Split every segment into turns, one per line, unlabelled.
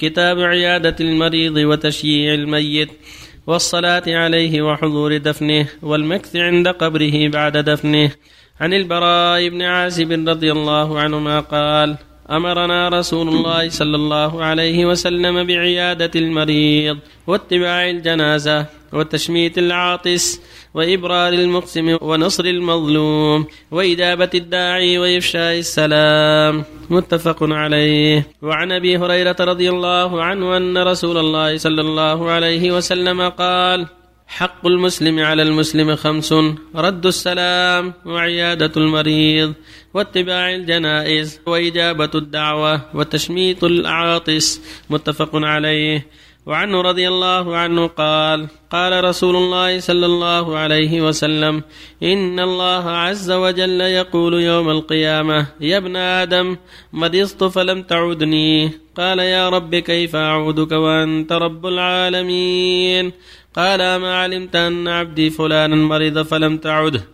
كتاب عيادة المريض وتشييع الميت والصلاة عليه وحضور دفنه والمكث عند قبره بعد دفنه. عن البراء بن عازب رضي الله عنهما قال أمرنا رسول الله صلى الله عليه وسلم بعيادة المريض واتباع الجنازة وتشميت العاطس وإبرار المقسم ونصر المظلوم وإجابة الداعي وإفشاء السلام. متفق عليه. وعن أبي هريرة رضي الله عنه أن رسول الله صلى الله عليه وسلم قال حق المسلم على المسلم خمس. رد السلام وعيادة المريض واتباع الجنائز وإجابة الدعوة وتشميت العاطس متفق عليه. وعنه رضي الله عنه قال قال رسول الله صلى الله عليه وسلم إن الله عز وجل يقول يوم القيامة يا ابن آدم مرضت فلم تعدني. قال يا رب كيف أعودك وأنت رب العالمين؟ قال ما علمت أن عبدي فلانا مرض فلم تعده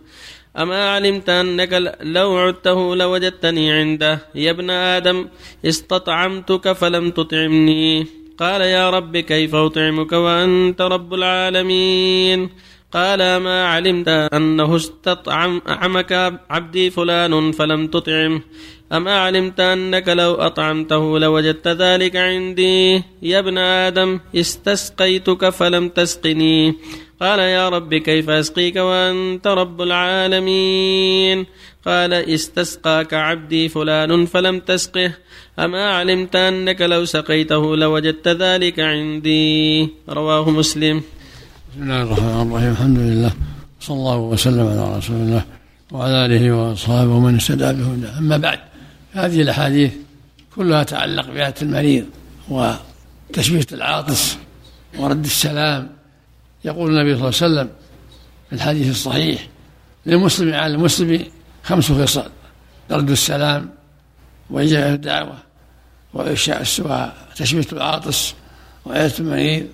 أما علمت أنك لو عدته لوجدتني عنده يا ابن آدم استطعمتك فلم تطعمني. قال يا رب كيف أطعمك وأنت رب العالمين؟ قال ما علمت أنه استطعمك عبدي فلان فلم تطعمه أما علمت أنك لو أطعمته لوجدت ذلك عندي؟ يا ابن آدم استسقيتك فلم تسقني. قال يا رب كيف أسقيك وأنت رب العالمين؟ قال استسقاك عبدي فلان فلم تسقه. أما علمت أنك لو سقيته لوجدت ذلك عندي؟ رواه مسلم.
بسم الله الرحمن الرحيم. الحمد لله. صلى الله وسلم على رسول الله وعلى آله وأصحابه ومن اهتدى بهداه. أما بعد هذه الأحاديث كلها تعلق بآية المريض وتشبيه العاطس ورد السلام. يقول النبي صلى الله عليه وسلم في الحديث الصحيح للمسلم على المسلم خمس خصال رد السلام وإجابة الدعوة وإفشاء السوء تشبيه العاطس وآية المريض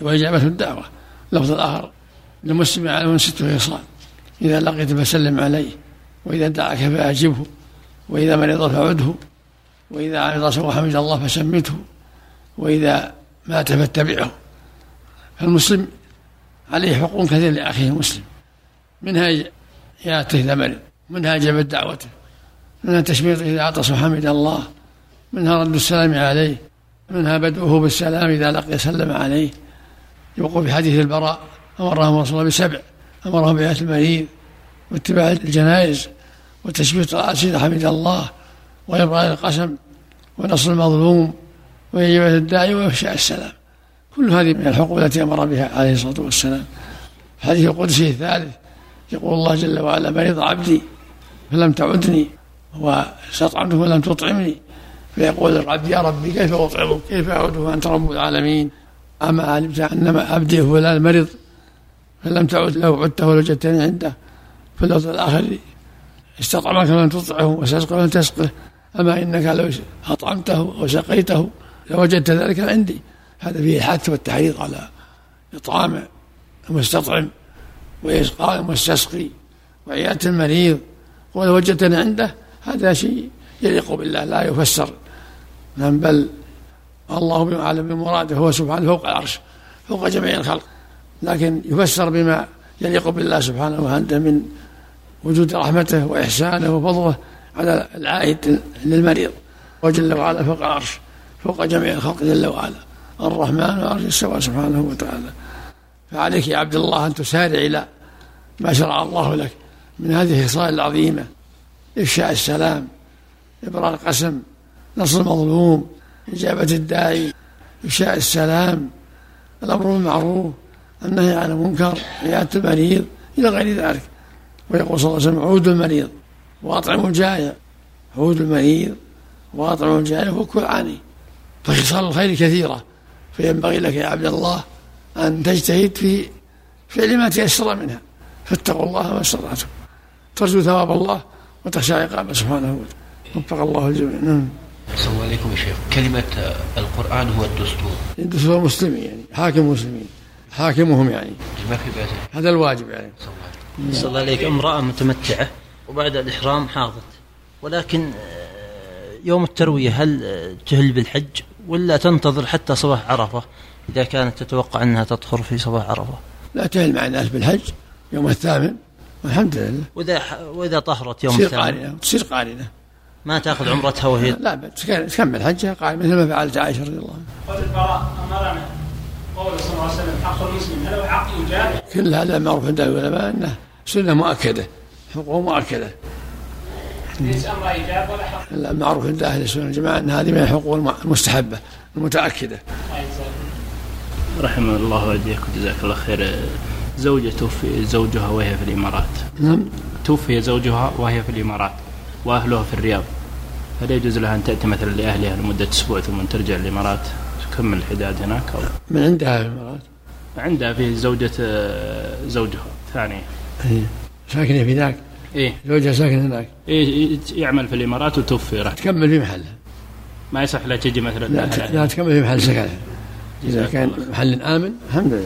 وإجابة الدعوة. اللفظ الآخر للمسلم على ست خصال إذا لقيت فسلم عليه وإذا دعاك فأجبه. وإذا مرض فعده وإذا عرض وحمد الله فسمته وإذا مات فاتبعه. فالمسلم عليه حقوق كثير لأخيه المسلم. منها إياته إذا مرض منها إجابة دعوته منها تشميته إذا عطس وحمد الله منها رد السلام عليه منها بدءه بالسلام إذا لقي سلم عليه. يقول حديث البراء أمرهم رسول الله بسبع أمرهم بآية المريض واتباع الجنائز. وتشبيه إذا حمد الله وإبراء القسم ونصر المظلوم وإجابة الداعي وإفشاء السلام. كل هذه من الحقوق التي أمر بها عليه الصلاة والسلام. الحديث القدسي الثالث يقول الله جل وعلا مريض عبدي فلم تعدني واستطعمته فلم تطعمني. فيقول العبد يا ربي كيف أطعمك؟ كيف أعوده؟ وأنت رب العالمين. أما علمت أن عبدي فلان مرض فلم تعد لو عدته لوجدتني عنده في اللفظ الآخر استطعمك لم تطعه وسأسقه لم تسقه. أما إنك لو أطعمته وسقيته لوجدت ذلك عندي. هذا فيه الحث والتحريض على إطعام المستطعم وإسقاء المستسقي وعيادة المريض. ولو وجدتني عنده هذا شيء يليق بالله لا يفسر. نعم بل الله أعلم بمراده هو سبحانه فوق العرش فوق جميع الخلق. لكن يفسر بما يليق بالله سبحانه وعنده من وجود رحمته وإحسانه وفضله على العائد للمريض. وجل وعلا فوق العرش فوق جميع الخلق جل وعلا. الرحمن والعرش استوى سبحانه وتعالى. فعليك يا عبد الله أن تسارع إلى ما شرع الله لك من هذه الخصال العظيمة. إفشاء السلام إبراء القسم نصر المظلوم إجابة الداعي إفشاء السلام الأمر بالمعروف النهي عن المنكر عيادة المريض إلى غير ذلك. ويقول صلى الله عليه وسلم عود المريض وأطعموا الجائع عود المريض وأطعموا الجائع وكل عاني فخصال الخير كثيرة. فينبغي لك يا عبد الله أن تجتهد في فعل ما تيسر منها. فاتقوا الله ما استطعتم. ترجو ثواب الله وتخشى عقابه سبحانه وتعالى. وفق الله الجميع. نعم.
السلام عليكم يا شيخ. كلمة القرآن هو الدستور.
الدستور المسلمين يعني حاكم المسلمين حاكمهم يعني.
ما في بأس
هذا الواجب يعني.
صلى الله عليك. امرأة متمتعة وبعد الإحرام حاضت. ولكن آه، يوم التروية هل آه، تهل بالحج ولا تنتظر حتى صباح عرفة؟ إذا كانت تتوقع أنها تطهر في صباح عرفة.
لا تهل مع الناس بالحج يوم الثامن. والحمد لله.
وإذا وإذا طهرت يوم
تصير
الثامن؟
قارنة. تصير قارنة.
ما تأخذ عمرتها وهي؟
لا تكمل حجها قال مثل ما فعلت عائشة رضي الله عنها.
قال البراء أمرنا. قول صلى الله عليه وسلم حق المسلم هل هو حق إيجابي؟
كل هذا معروف عند العلماء أنه سنة مؤكدة حقوق مؤكدة.
ليس أمر إيجاب ولا حق
لا، معروف عند أهل السنة والجماعة أن هذه من الحقوق الم- المستحبة المتأكدة.
رحمه الله ويهديك وجزاك الله خير. زوجة توفي زوجها وهي في الإمارات.
نعم.
توفي زوجها وهي في الإمارات وأهلها في الرياض. هل يجوز لها أن تأتي مثلا لأهلها لمدة أسبوع ثم ترجع الإمارات تكمل الحداد هناك أو؟
من عندها في الإمارات؟
عندها في زوجة آه، زوجها ثانية.
هي ساكنة في ذاك؟
إيه.
زوجها ساكن هناك؟
إيه يعمل في الإمارات وتوفي راح.
تكمل في محلها
ما يصح لها تجي مثلا
لا. لا تكمل في محل سكنها إذا كان محل آمن؟ الحمد لله.